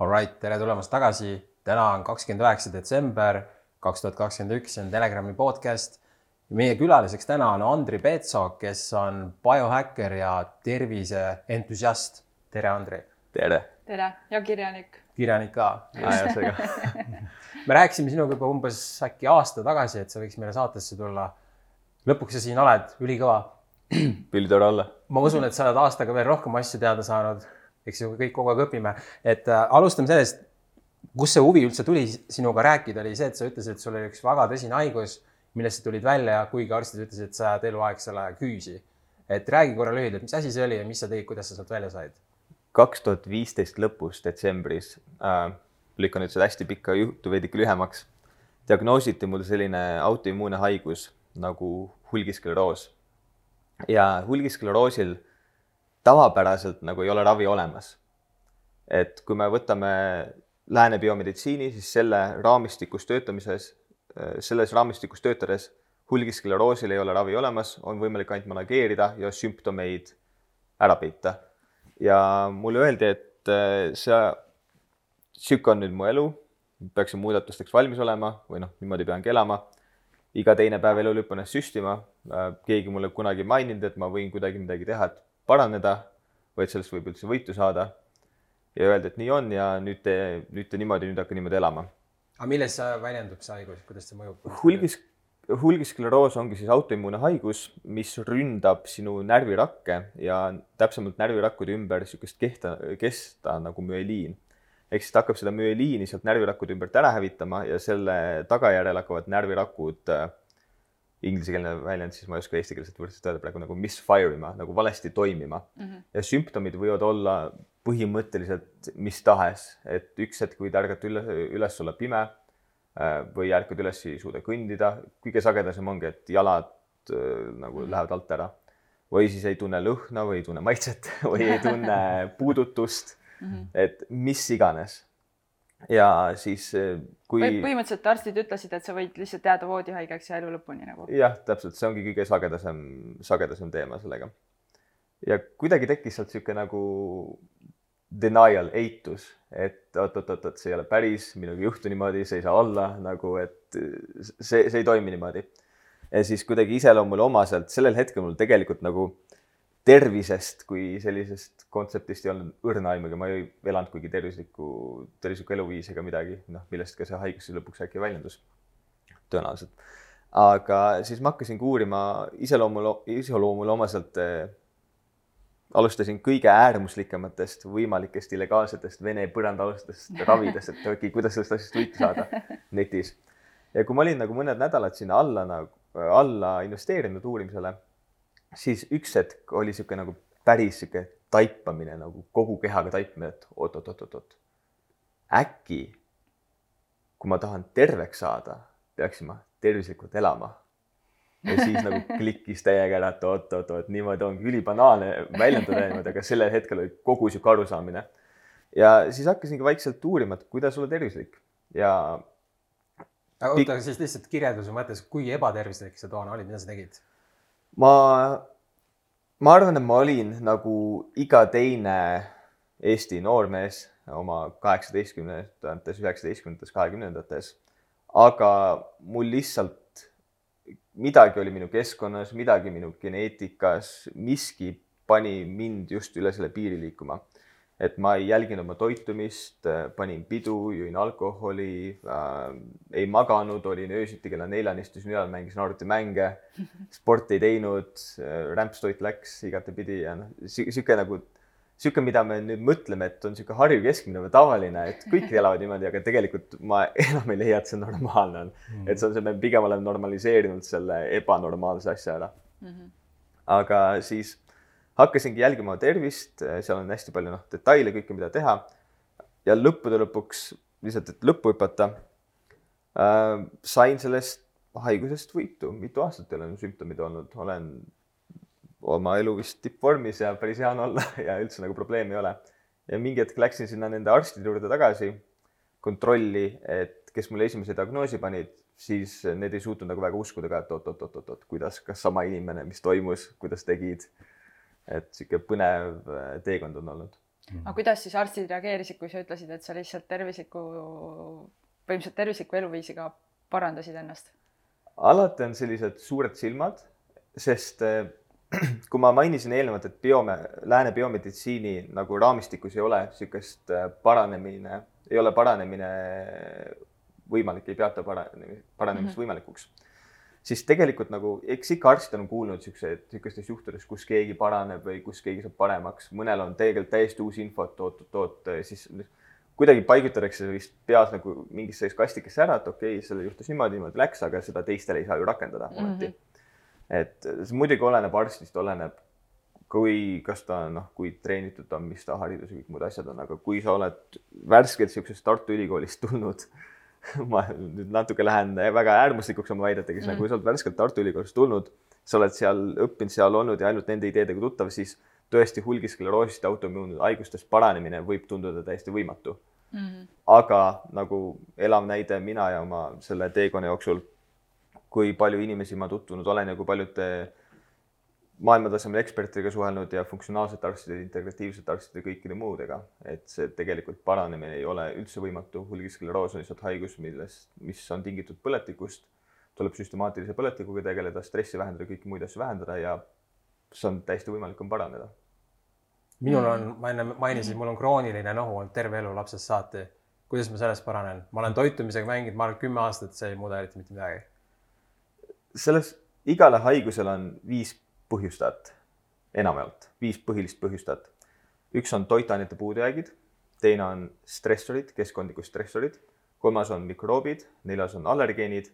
Alright, tere tulemast tagasi. täna on kakskümmend üheksa detsember kaks tuhat kakskümmend üks, see on Telegrami podcast. meie külaliseks täna on Andri Petso, kes on biohäkker ja terviseentusiast. tere, Andri. tere. tere ja kirjanik. kirjanik ka. me rääkisime sinuga juba umbes äkki aasta tagasi, et sa võiks meile saatesse tulla. lõpuks sa siin oled, ülikõva. ülitore olla. ma usun, et sa oled aastaga veel rohkem asju teada saanud eks ju, kõik kogu aeg õpime, et äh, alustame sellest, kust see huvi üldse tuli sinuga rääkida, oli see, et sa ütlesid, et sul oli üks väga tõsine haigus, millest sa tulid välja, kuigi arstid ütlesid, et sa jääd eluaeg selle küüsi. et räägi korra lühidalt, mis asi see oli ja mis sa tegid, kuidas sa sealt välja said? kaks tuhat viisteist lõpus, detsembris äh,, lükkan nüüd seda hästi pikka juttu veidike lühemaks, diagnoositi mul selline autoimmuune haigus nagu hulgiskleroos. ja hulgiskleroosil tavapäraselt nagu ei ole ravi olemas. et kui me võtame lääne biomeditsiini, siis selle raamistikus töötamises, selles raamistikus töötades hulgiskleroosil ei ole ravi olemas, on võimalik ainult manageerida ja sümptomeid ära peita. ja mulle öeldi, et äh, see, sihuke on nüüd mu elu, peaksin muudatusteks valmis olema või noh, niimoodi peangi elama. iga teine päev elu lõppu ennast süstima. Äh, keegi mulle kunagi maininud, et ma võin kuidagi midagi teha, et paraneda, vaid sellest võib üldse võitu saada. ja öelda, et nii on ja nüüd te, nüüd te niimoodi, nüüd hakka niimoodi elama. aga milles väljendub, see haigus, kuidas see mõjub? hulgis, hulgiskleroos ongi siis autoimmuune haigus, mis ründab sinu närvirakke ja täpsemalt närvirakkude ümber niisugust kehta, kesta nagu müeliin. ehk siis ta hakkab seda müeliini sealt närvirakkude ümbert ära hävitama ja selle tagajärjel hakkavad närvirakud äh, inglisekeelne väljend, siis ma ei oska eestikeelset võrdselt öelda praegu nagu misfire ima, nagu valesti toimima mm. -hmm. ja sümptomid võivad olla põhimõtteliselt mis tahes, et üks hetk võid ärgata üles, üles olla pime äh, või ärkad üles, ei suuda kõndida. kõige sagedasem ongi, et jalad äh, nagu mm -hmm. lähevad alt ära või siis ei tunne lõhna või ei tunne maitset või ei tunne puudutust mm. -hmm. et mis iganes ja siis eh, kui. põhimõtteliselt arstid ütlesid, et sa võid lihtsalt jääda voodihaigeks ja elu lõpuni nagu. jah, täpselt, see ongi kõige sagedasem, sagedasem teema sellega. ja kuidagi tekkis sealt niisugune nagu denial, eitus, et oot-oot-oot, see ei ole päris, minuga ei juhtu niimoodi, see ei saa olla nagu, et see, see ei toimi niimoodi. ja siis kuidagi iseloomule omaselt sellel hetkel mul tegelikult nagu tervisest kui sellisest kontseptist ei olnud õrna aimugi, ma ei elanud kuigi tervislikku, tervislikku eluviisi ega midagi, noh, millest ka see haigus lõpuks äkki väljendus. tõenäoliselt. aga siis ma hakkasingi uurima iseloomule, iseloomule omaselt eh, alustasin kõige äärmuslikematest võimalikest illegaalsetest Vene põrandaalustest ravidest, et okei kuidas sellest asjast võitu saada netis. ja kui ma olin nagu mõned nädalad sinna alla nagu, alla investeerinud uurimisele siis üks hetk oli niisugune nagu päris niisugune taipamine nagu kogu kehaga taipamine, et oot-oot-oot-oot-oot. äkki kui ma tahan terveks saada, peaksin ma tervislikult elama. ja siis nagu klikkis täiega ära, et oot-oot-oot, niimoodi ongi ülibanaalne väljendada niimoodi, aga sellel hetkel oli kogu sihuke arusaamine. ja siis hakkasingi vaikselt uurima, et kuidas olla tervislik ja. aga oota, siis lihtsalt kirjelduse mõttes, kui ebatervislik see toona oli, mida sa tegid? Ma, ma arvan, et ma olin nagu iga teine Eesti noormees oma kaheksateistkümnendates, üheksateistkümnendates, kahekümnendates. aga mul lihtsalt midagi oli minu keskkonnas, midagi minu geneetikas, miski pani mind just üle selle piiri liikuma et ma ei jälginud oma toitumist, panin pidu, jõin alkoholi äh,, ei maganud, olin öösiti kella neljani, istusin ülal, mängisin arvutimänge, sporti ei teinud äh,, rämpstoit läks igatepidi ja noh, sihuke nagu, sihuke, mida me nüüd mõtleme, et on sihuke Harju keskmine või tavaline, et kõik elavad niimoodi, aga tegelikult ma enam ei leia, et see normaalne on mm. -hmm. et see on see, me pigem oleme normaliseerinud selle ebanormaalse asja ära mm. -hmm. aga siis hakkasingi jälgima tervist, seal on hästi palju noh, detaile, kõike, mida teha. ja lõppude lõpuks lihtsalt, et lõppu hüpata äh,, sain sellest haigusest võitu, mitu aastat ei ole sümptomid olnud, olen oma elu vist tippvormis ja päris hea on olla ja üldse nagu probleemi ei ole. ja mingi hetk läksin sinna nende arstide juurde tagasi, kontrolli, et kes mulle esimese diagnoosi panid, siis need ei suutnud nagu väga uskuda ka, et oot-oot-oot-oot, kuidas, kas sama inimene, mis toimus, kuidas tegid et sihuke põnev äh, teekond on olnud. aga kuidas siis arstid reageerisid, kui sa ütlesid, et sa lihtsalt tervisliku, põhimõtteliselt tervisliku eluviisiga parandasid ennast? alati on sellised suured silmad, sest eh, kui ma mainisin eelnevalt, et biome, lääne biomeditsiini nagu raamistikus ei ole niisugust eh, paranemine, ei ole paranemine võimalik, ei peata paranemist, paranemist Mhm. võimalikuks, siis tegelikult nagu eks ikka arstid on kuulnud siukseid, niisugustest juhtudest, kus keegi paraneb või kus keegi saab paremaks, mõnel on tegelikult täiesti uus info, et oot-oot-oot, siis kuidagi paigutatakse vist peas nagu mingisse kastikesse ära, et okei okay,, sellel juhtus niimoodi, niimoodi läks, aga seda teistele ei saa ju rakendada ometi mm. -hmm. et see muidugi oleneb arstist, oleneb, kui, kas ta noh, kui treenitud ta on, mis ta haridus ja kõik muud asjad on, aga kui sa oled värskelt siuksest Tartu Ülikoolist tulnud, ma nüüd natuke lähen väga äärmuslikuks oma väidetega, siis mm -hmm. kui sa oled värskelt Tartu Ülikoolist tulnud, sa oled seal õppinud, seal olnud ja ainult nende ideedega tuttav, siis tõesti hulgiskleroosist ja autoimmuunhaigustest paranemine võib tunduda täiesti võimatu Mm -hmm. aga nagu elav näide mina ja oma selle teekonna jooksul, kui palju inimesi ma tutvunud olen ja kui paljude maailmatasemel ekspertidega suhelnud ja funktsionaalsete arstide, integratiivsete arstide, kõikide muudega, et see tegelikult paranemine ei ole üldse võimatu, hulgiskleroos on lihtsalt haigus, millest, mis on tingitud põletikust, tuleb süstemaatilise põletikuga tegeleda, stressi vähendada, kõiki muid asju vähendada ja see on täiesti võimalik, on paraneda minul on, ma enne mainisin, mul on krooniline nohu olnud terve elu lapsest saati. kuidas ma sellest paranen? ma olen toitumisega mänginud, ma arvan, kümme aastat, see ei muuda eriti mitte midagi. selles igale haigusel on viis põhjustajat, enamjaolt viis põhilist põhjustajat. üks on toitainete puudujäägid, teine on stressorid, keskkondlikud stressorid, kolmas on mikroobid, neljas on allergeenid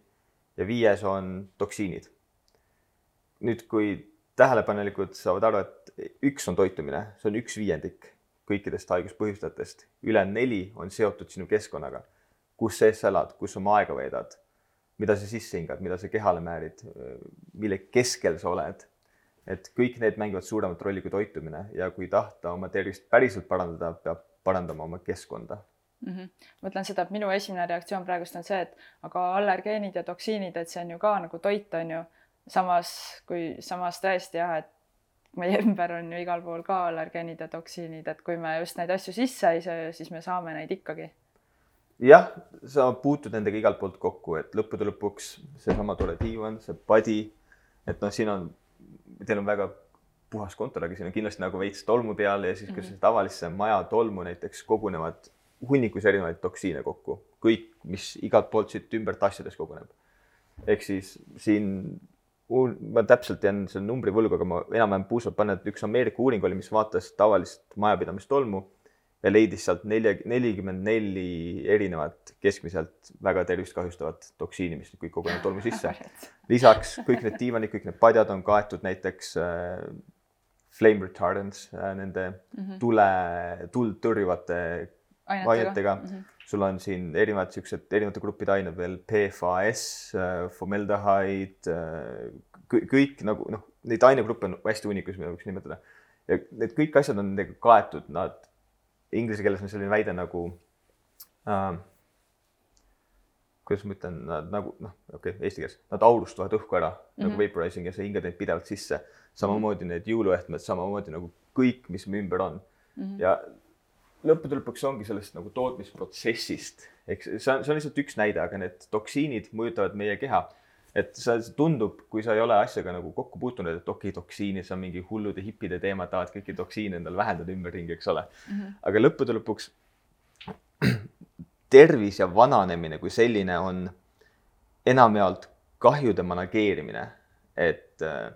ja viies on toksiinid. nüüd, kui tähelepanelikud saavad aru, et üks on toitumine, see on üks viiendik kõikidest haiguspõhjustajatest, ülejäänud neli on seotud sinu keskkonnaga, kus sees sa elad, kus oma aega veedad mida sa sisse hingad, mida sa kehale määrid, mille keskel sa oled. Et kõik need mängivad suuremat rolli kui toitumine ja kui tahta oma tervist päriselt parandada, peab parandama oma keskkonda. mm. -hmm. ma ütlen seda, et minu esimene reaktsioon praegust on see, et aga allergeenid ja toksiinid, et see on ju ka nagu toit, on ju. samas kui, samas tõesti jah, et meie ümber on ju igal pool ka allergeenid ja toksiinid, et kui me just neid asju sisse ei söö, siis me saame neid ikkagi. jah, sa puutud nendega igalt poolt kokku, et lõppude lõpuks seesama tore diivan, see padi, et noh, siin on, teil on väga puhas kontor, aga siin on kindlasti nagu veits tolmu peal ja siis, Mhm. mm -hmm. tavalisse maja tolmu näiteks kogunevad hunnikus erinevaid toksiine kokku, kõik, mis igalt poolt siit ümbert asjades koguneb. ehk siis siin, ma täpselt jään selle numbri võlgu, aga ma enam-vähem puusalt panen, et üks Ameerika uuring oli, mis vaatas tavalist majapidamistolmu ja leidis sealt nelja, nelikümmend neli erinevat keskmiselt väga tervist kahjustavat toksiini, mis kõik kogunevad tolmu sisse. lisaks kõik need diivanid, kõik need padjad on kaetud näiteks äh, flame retardants äh,, nende mm -hmm. tule, tuld tõrjuvate ainetega. sul on siin erinevad siuksed erinevate gruppide ained veel, PFAS, formeldahaid, kõik nagu noh, neid ainegruppe on hästi hunnikus, mida võiks nimetada. ja need kõik asjad on nendega kaetud, nad, inglise keeles on selline väide nagu äh,, kuidas ma ütlen, nad nagu noh, okei okay,, eesti keeles, nad aurustavad õhku ära mm -hmm. nagu Mhm. vaporizing ja sa hingad neid pidevalt sisse. samamoodi need jõuluehtmed, samamoodi nagu kõik, mis me ümber on Mhm. ja lõppude lõpuks ongi sellest nagu tootmisprotsessist, eks see on, see on lihtsalt üks näide, aga need toksiinid mõjutavad meie keha. Et see tundub, kui sa ei ole asjaga nagu kokku puutunud, et okei okay,, toksiinid, see on mingi hullude hippide teema, tahad kõiki toksiine endale vähendada ümberringi, eks ole. Mhm. aga lõppude lõpuks tervis ja vananemine kui selline on enamjaolt kahjude manageerimine, et äh,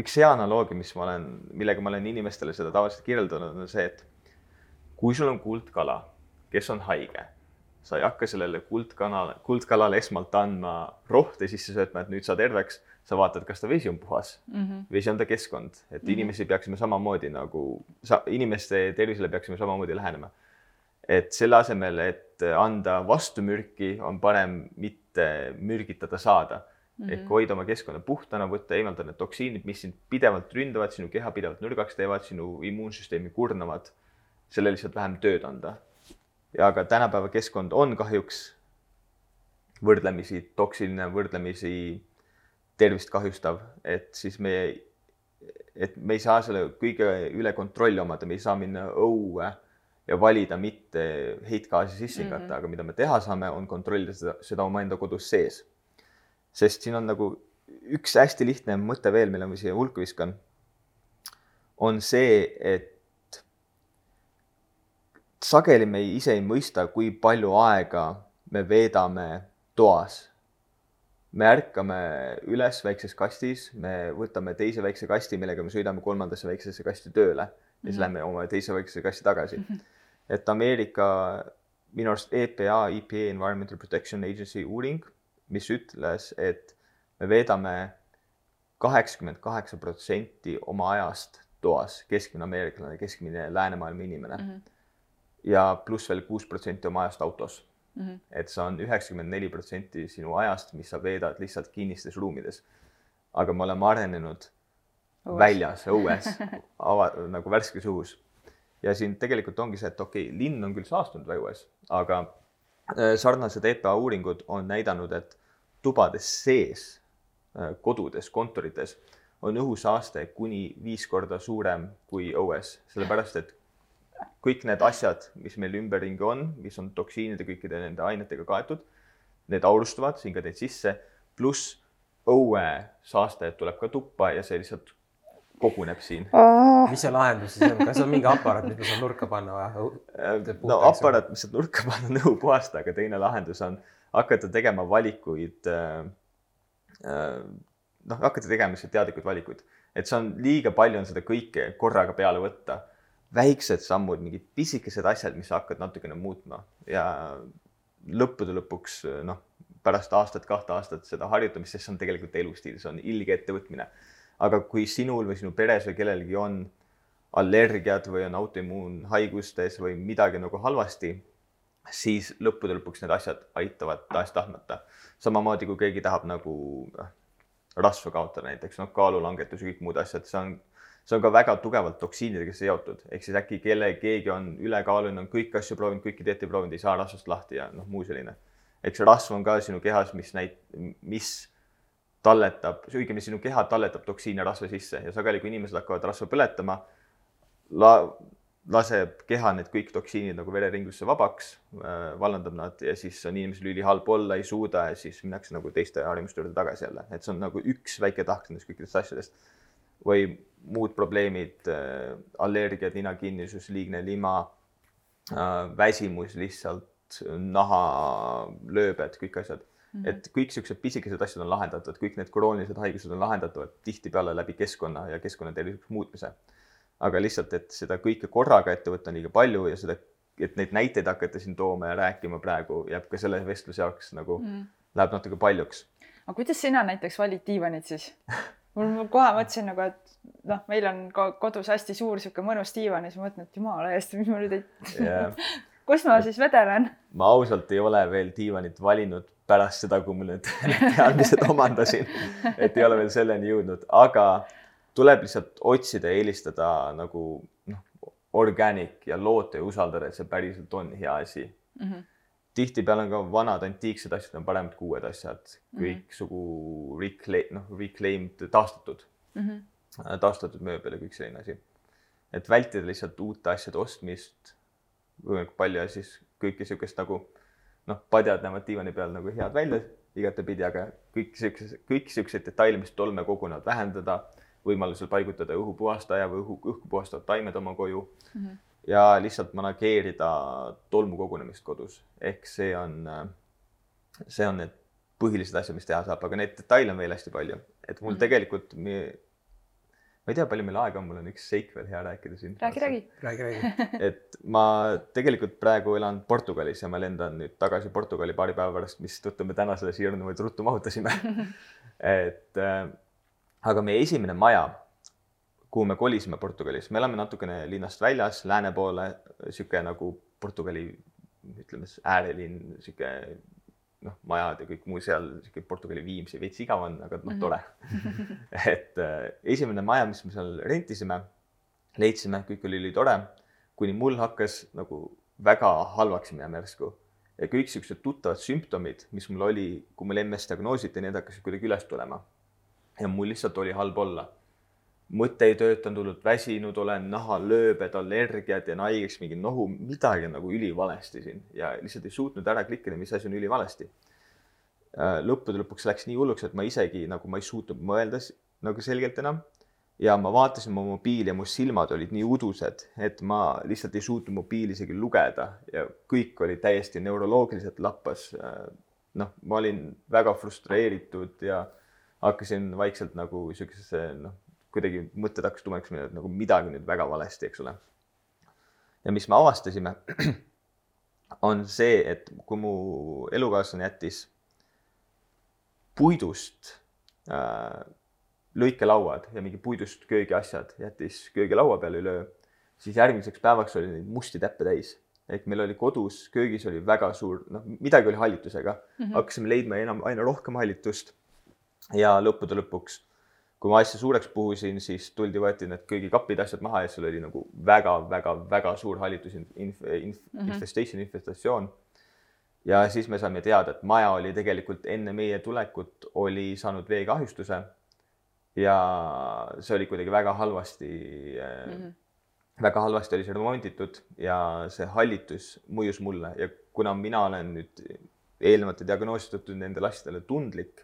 üks hea analoogia, mis ma olen, millega ma olen inimestele seda tavaliselt kirjeldanud, on see, et kui sul on kuldkala, kes on haige, sa ei hakka sellele kuldkanale, kuldkalale esmalt andma rohte sisse söötma, et nüüd saa terveks, sa vaatad, kas ta vesi on puhas Mm -hmm. vesi on ta keskkond, et Mhm. inimesi peaksime samamoodi nagu, inimeste tervisele peaksime samamoodi lähenema. et selle asemel, et anda vastumürki, on parem mitte mürgitada saada mm -hmm. ehk hoida oma keskkonna puhtana, võtta, eemaldada need toksiinid, mis sind pidevalt ründavad, sinu keha pidevalt nõrgaks teevad, sinu immuunsüsteemi kurnavad, selle lihtsalt vähem tööd anda. Ja aga tänapäeva keskkond on kahjuks võrdlemisi toksiline, võrdlemisi tervist kahjustav, et siis meie et me ei saa selle kõige üle kontrolli omada, me ei saa minna õue ja valida mitte heitgaasi sisse hingata mm, -hmm. aga mida me teha saame, on kontrollida seda, seda omaenda kodus sees. sest siin on nagu üks hästi lihtne mõte veel, mille ma siia hulka viskan. on see, et sageli me ise ei mõista, kui palju aega me veedame toas me ärkame üles väikses kastis, me võtame teise väikse kasti, millega me sõidame kolmandasse väiksesse kasti tööle ja siis mm -hmm. lähme oma teise väiksesse kasti tagasi mm. -hmm. et Ameerika, minu arust EPA, EPA Environmental Protection Agency uuring, mis ütles, et me veedame kaheksakümmend kaheksa protsenti oma ajast toas, keskmine ameeriklane, keskmine läänemaailma inimene mm. -hmm. Ja pluss veel kuus protsenti oma ajast autos mm. -hmm. et see on üheksakümmend neli protsenti sinu ajast, mis sa veedad lihtsalt kinnistes ruumides. aga me oleme arenenud õues. väljas, õues ava-, nagu värskes õhus. ja siin tegelikult ongi see, et okei okay,, linn on küll saastunud õues, aga äh, sarnased EPA uuringud on näidanud, et tubades sees, äh, kodudes, kontorites on õhusaaste kuni viis korda suurem kui õues, sellepärast et kõik need asjad, mis meil ümberringi on, mis on toksiinide, kõikide nende ainetega kaetud, need aurustuvad, hingad neid sisse, pluss õuesaaste tuleb ka tuppa ja see lihtsalt koguneb siin. Oh.. mis see lahendus siis on, kas on mingi aparaat, mida saab nurka panna või? Äh, no aparaat, mis saab nurka panna, on õhu puhasta, aga teine lahendus on hakata tegema valikuid äh,. Äh, noh, hakata tegema lihtsalt teadlikud valikuid, et see on liiga palju on seda kõike korraga peale võtta väiksed sammud, mingid pisikesed asjad, mis hakkad natukene muutma ja lõppude lõpuks noh, pärast aastat-kahte aastat seda harjutamist, sest see on tegelikult elustiil, see on ilge ettevõtmine. aga kui sinul või sinu peres või kellelgi on allergiad või on autoimmuunhaigustes või midagi nagu halvasti, siis lõppude lõpuks need asjad aitavad tahes-tahtmata. samamoodi kui keegi tahab nagu noh, rasva kaotada näiteks, noh, kaalulangetus ja kõik muud asjad, see on see on ka väga tugevalt toksiinidega seotud, ehk siis äkki kelle, keegi on ülekaaluline, on kõiki asju proovinud, kõiki dieete proovinud, ei saa rasvast lahti ja noh, muu selline. eks rasv on ka sinu kehas, mis näit-, mis talletab, õigemini sinu keha talletab toksiine rasva sisse ja sageli, kui inimesed hakkavad rasva põletama, la-, laseb keha need kõik toksiinid nagu vereringusse vabaks äh,, vallandab nad ja siis on inimesel ülihalb olla, ei suuda ja siis minnakse nagu teiste harjumuste juurde tagasi jälle, et see on nagu üks väike tahk nendest kõikidest asjadest. Või muud probleemid, äh, allergiad, ninakinnisus, liigne lima, äh, väsimus lihtsalt, nahalööbed, kõik asjad mm. -hmm. et kõik siuksed pisikesed asjad on lahendatud, kõik need kroonilised haigused on lahendatavad tihtipeale läbi keskkonna ja keskkonna tervislikuks muutmise. aga lihtsalt, et seda kõike korraga ette võtta on liiga palju ja seda, et neid näiteid hakata siin tooma ja rääkima praegu jääb ka selle vestluse jaoks nagu mm, -hmm. läheb natuke paljuks. aga kuidas sina näiteks valid diivanit siis mul kohe mõtlesin nagu, et noh, meil on kodus hästi suur sihuke mõnus diivan ja siis mõtlen, et jumala eest, mis ma nüüd ei yeah. kus ma siis vedelen? ma ausalt ei ole veel diivanit valinud pärast seda, kui ma need teadmised omandasin, et ei ole veel selleni jõudnud, aga tuleb lihtsalt otsida ja eelistada nagu noh, organic ja loota ja usaldada, et see päriselt on hea asi mm. -hmm tihtipeale on ka vanad antiiksed asjad on paremad kui uued asjad, mhm. kõiksugu reclaim, noh, reclaimed, taastatud mm, -hmm. taastatud mööbel ja kõik selline asi. et vältida lihtsalt uute asjade ostmist võimalikult palju ja siis kõike niisugust nagu noh, padjad näevad diivani peal nagu head välja igatepidi, aga kõik siuksed, kõik siukseid detaile, mis tolme kogunevad, vähendada, võimalusel paigutada õhupuhastaja või õhu, õhku puhastavad taimed oma koju mm. -hmm ja lihtsalt manageerida tolmu kogunemist kodus, ehk see on, see on need põhilised asjad, mis teha saab, aga neid detaile on veel hästi palju, et mul mm -hmm. tegelikult me, ma ei tea, palju meil aega on, mul on üks seik veel hea rääkida siin. räägi, räägi. räägi, räägi. et ma tegelikult praegu elan Portugalis ja ma lendan nüüd tagasi Portugali paari päeva pärast, mistõttu me täna selle siia niimoodi ruttu mahutasime et äh, aga meie esimene maja kuhu me kolisime Portugalis, me elame natukene linnast väljas, lääne poole, sihuke nagu Portugali, ütleme siis äärelinn, sihuke noh, majad ja kõik muu seal, sihuke Portugali Viimsi, veits igav on, aga noh, tore. Et äh, esimene maja, mis me seal rentisime, leidsime, kõik oli ülitore, kuni mul hakkas nagu väga halvaks minema järsku. Ja kõik siuksed tuttavad sümptomid, mis mul oli, kui mul MS diagnoositi, need hakkasid kuidagi üles tulema. ja mul lihtsalt oli halb olla mõte ei töötanud hullult, väsinud olen, nahalööbed, allergiad ja haigeks mingi nohu, midagi on nagu ülivalesti siin ja lihtsalt ei suutnud ära klikkida, mis asi on ülivalesti. lõppude lõpuks läks nii hulluks, et ma isegi nagu ma ei suutnud mõelda nagu selgelt enam. ja ma vaatasin oma mobiili ja mu silmad olid nii udused, et ma lihtsalt ei suutnud mobiili isegi lugeda ja kõik oli täiesti neuroloogiliselt lappas. noh, ma olin väga frustreeritud ja hakkasin vaikselt nagu siukesesse noh, kuidagi mõtted hakkasid tumedaks minema, et nagu midagi nüüd väga valesti, eks ole. ja mis me avastasime, on see, et kui mu elukaaslane jättis puidust äh, lõikelauad ja mingi puidust köögiasjad jättis köögilaua peale üleöö, siis järgmiseks päevaks oli neid musti täppe täis. ehk meil oli kodus, köögis oli väga suur, noh, midagi oli hallitusega mm, -hmm. hakkasime leidma enam, aina rohkem hallitust. ja lõppude lõpuks, kui ma asja suureks puhusin, siis tuldi, võeti need köögikapid, asjad maha ja seal oli nagu väga-väga-väga suur hallitus inf, inf, inf, mm -hmm. infestation, infestatsioon ja siis me saime teada, et maja oli tegelikult enne meie tulekut oli saanud veekahjustuse. ja see oli kuidagi väga halvasti mm, -hmm. väga halvasti oli see remonditud ja see hallitus mõjus mulle ja kuna mina olen nüüd eelnevate diagnoosistatud nendele asjadele tundlik,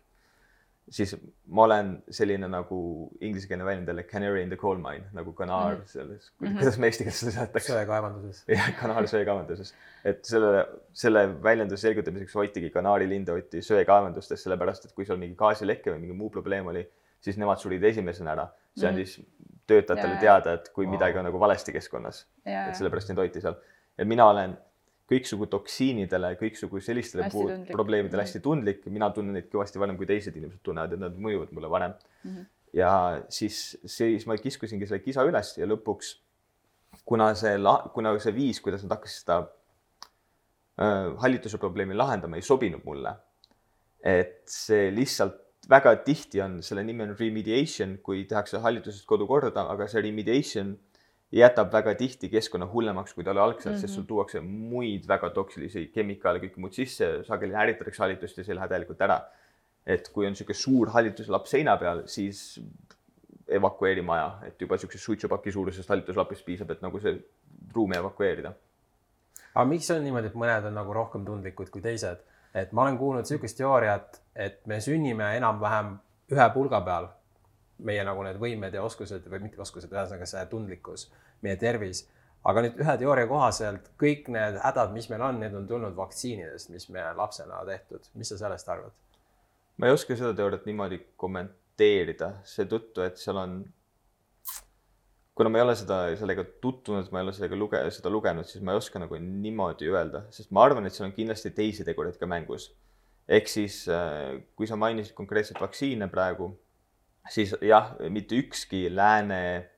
siis ma olen selline nagu inglisekeelne väljend jälle canary in the coal mine nagu kanaar mm -hmm. selles, kuidas me eesti keeles seda seletatakse? söekaevanduses. jah, kanaar söekaevanduses, et selle, selle väljenduse selgitamiseks hoitigi kanaarilinde hoiti söekaevandustes, sellepärast et kui seal mingi gaasileke või mingi muu probleem oli, siis nemad surid esimesena ära. see andis töötajatele Ja, ja. teada, et kui Wow. midagi on nagu valesti keskkonnas, ja, et sellepärast neid hoiti seal. ja mina olen kõiksugu toksiinidele, kõiksugu sellistele Hästi tundlik. probleemidele hästi tundlik, mina tunnen neid kõvasti varem kui teised inimesed tunnevad ja nad mõjuvad mulle varem Mhm. ja siis, siis ma kiskusingi selle kisa üles ja lõpuks, kuna see, kuna see viis, kuidas nad hakkasid seda äh, hallituse probleemi lahendama, ei sobinud mulle. et see lihtsalt väga tihti on, selle nimi on remediation, kui tehakse hallitusest kodu korda, aga see remediation jätab väga tihti keskkonna hullemaks, kui ta oli algselt mm, -hmm. sest sul tuuakse muid väga toksilisi kemikaale, kõike muud sisse, sageli ärritatakse hallitust ja see ei lähe täielikult ära. et kui on niisugune suur hallituslapp seina peal, siis evakueeri maja, et juba niisugusest suitsupaki suurusest hallituslapist piisab, et nagu see ruumi evakueerida. aga miks on niimoodi, et mõned on nagu rohkem tundlikud kui teised? et ma olen kuulnud niisugust teooriat, et me sünnime enam-vähem ühe pulga peal. Meie nagu need võimed ja oskused või mitte oskused, ühesõnaga see tundlikkus, meie tervis. aga nüüd ühe teooria kohaselt kõik need hädad, mis meil on, need on tulnud vaktsiinidest, mis me lapsena tehtud. mis sa sellest arvad? ma ei oska seda teooriat niimoodi kommenteerida seetõttu, et seal on, kuna ma ei ole seda, sellega tutvunud, ma ei ole sellega luge-, seda lugenud, siis ma ei oska nagu niimoodi öelda, sest ma arvan, et seal on kindlasti teisi tegureid ka mängus. ehk siis, kui sa mainisid konkreetselt vaktsiine praegu, siis jah, mitte ükski lääne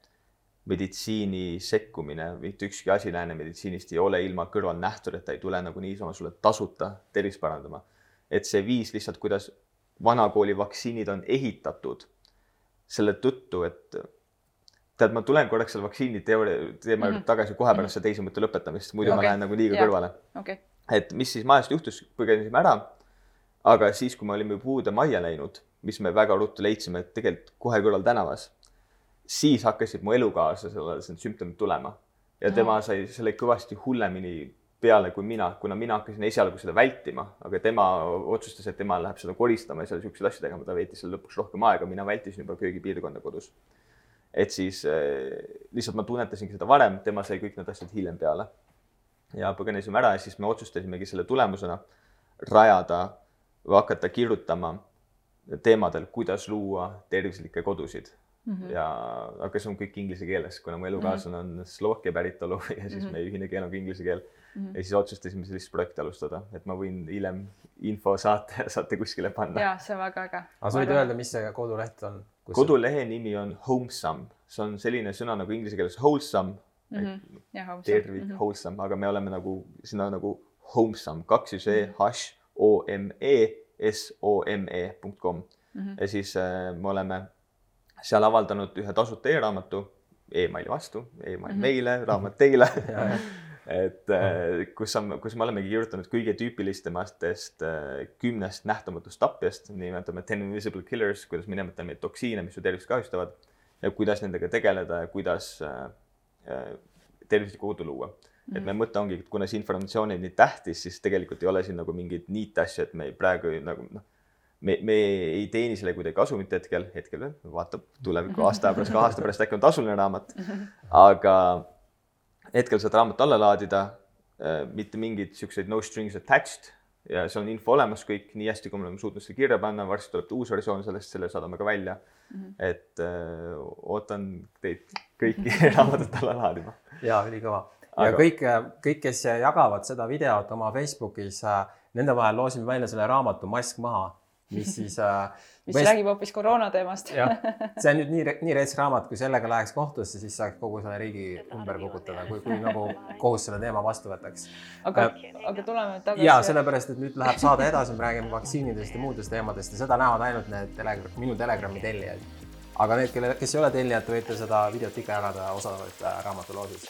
meditsiini sekkumine, mitte ükski asi lääne meditsiinist ei ole ilma kõrvalnähtudeta, ei tule nagu niisama sulle tasuta tervist parandama. et see viis lihtsalt, kuidas vanakooli vaktsiinid on ehitatud selle tõttu, et tead, ma tulen korraks selle vaktsiini teooria teema juurde mm -hmm. tagasi kohe pärast seda teise mõtte lõpetamist, muidu okay. ma lähen nagu liiga Jah. kõrvale. okei, et mis siis majast juhtus, põgenesime ära. aga siis, kui me olime juba uude majja läinud, mis me väga ruttu leidsime, et tegelikult kohe kõrval tänavas, siis hakkasid mu elukaaslasele need sümptomid tulema ja tema sai selle kõvasti hullemini peale kui mina, kuna mina hakkasin esialgu seda vältima, aga tema otsustas, et tema läheb seda koristama ja seal siukseid asju tegema, ta veetis seal lõpuks rohkem aega, mina vältisin juba köögipiirkonda kodus. et siis äh, lihtsalt ma tunnetasingi seda varem, tema sai kõik need asjad hiljem peale. ja põgenesime ära ja siis me otsustasimegi selle tulemusena rajada või hakata kirjutama teemadel, kuidas luua tervislikke kodusid mm. -hmm. ja, aga see on kõik inglise keeles, kuna mu elukaaslane on Slovakkia päritolu ja siis mm -hmm. meie ühine keel on ka inglise keel mm. -hmm. ja siis otsustasime sellist projekti alustada, et ma võin hiljem info saate ja saate kuskile panna. ja see on väga äge. aga sa võid öelda, mis see koduleht on? kodulehe nimi on Homesome, see on selline sõna nagu inglise keeles wholesome mm, -hmm. jah, tervik mm, -hmm. wholesome, aga me oleme nagu sinna nagu homesome, kaks siis E, H O M E S O M E punkt kom ja siis äh, me oleme seal avaldanud ühe tasuta e-raamatu e, emaili vastu e, email mm -hmm. meile, raamat teile et äh, kus on, kus me olemegi kirjutanud kõige tüüpilisematest äh, kümnest nähtamatust tapjast, nimetame ten invisible killers, kuidas me nimetame neid toksiine, mis su tervist kahjustavad. ja kuidas nendega tegeleda ja kuidas äh, tervislikku kodu luua. Et meie mõte ongi, et kuna see informatsioon on nii tähtis, siis tegelikult ei ole siin nagu mingeid niitasju, et me ei praegu nagu noh, me, me ei teeni selle kuidagi kasumit hetkel, hetkel veel, vaatab tuleviku aasta pärast, kahe aasta pärast äkki on tasuline raamat. aga hetkel saad raamat alla laadida, mitte mingeid siukseid no strings attached ja seal on info olemas kõik nii hästi, kui me oleme suutnud selle kirja panna, varsti tuleb uus versioon sellest, selle saadame ka välja mm. -hmm. et öö, ootan teid kõiki raamatut alla laadima. ja ülikõva ja Aga... kõik, kõik, kes jagavad seda videot oma Facebookis, nende vahel loosime välja selle raamatu Mask maha, mis siis mis Võist... räägib hoopis koroona teemast. see on nüüd nii, nii rets raamat, kui sellega läheks kohtusse, siis saaks kogu selle riigi ümber kukutada, kui, kui nagu kohus selle teema vastu võtaks. aga äh,, aga tuleme tagasi. ja sellepärast, et nüüd läheb saade edasi, me räägime vaktsiinidest ja muudest teemadest ja seda näevad ainult need telegram, minu Telegrami tellijad. aga need, kelle, kes ei ole tellijad, te võite seda videot ikka jagada osavalt äh, raamatuloosis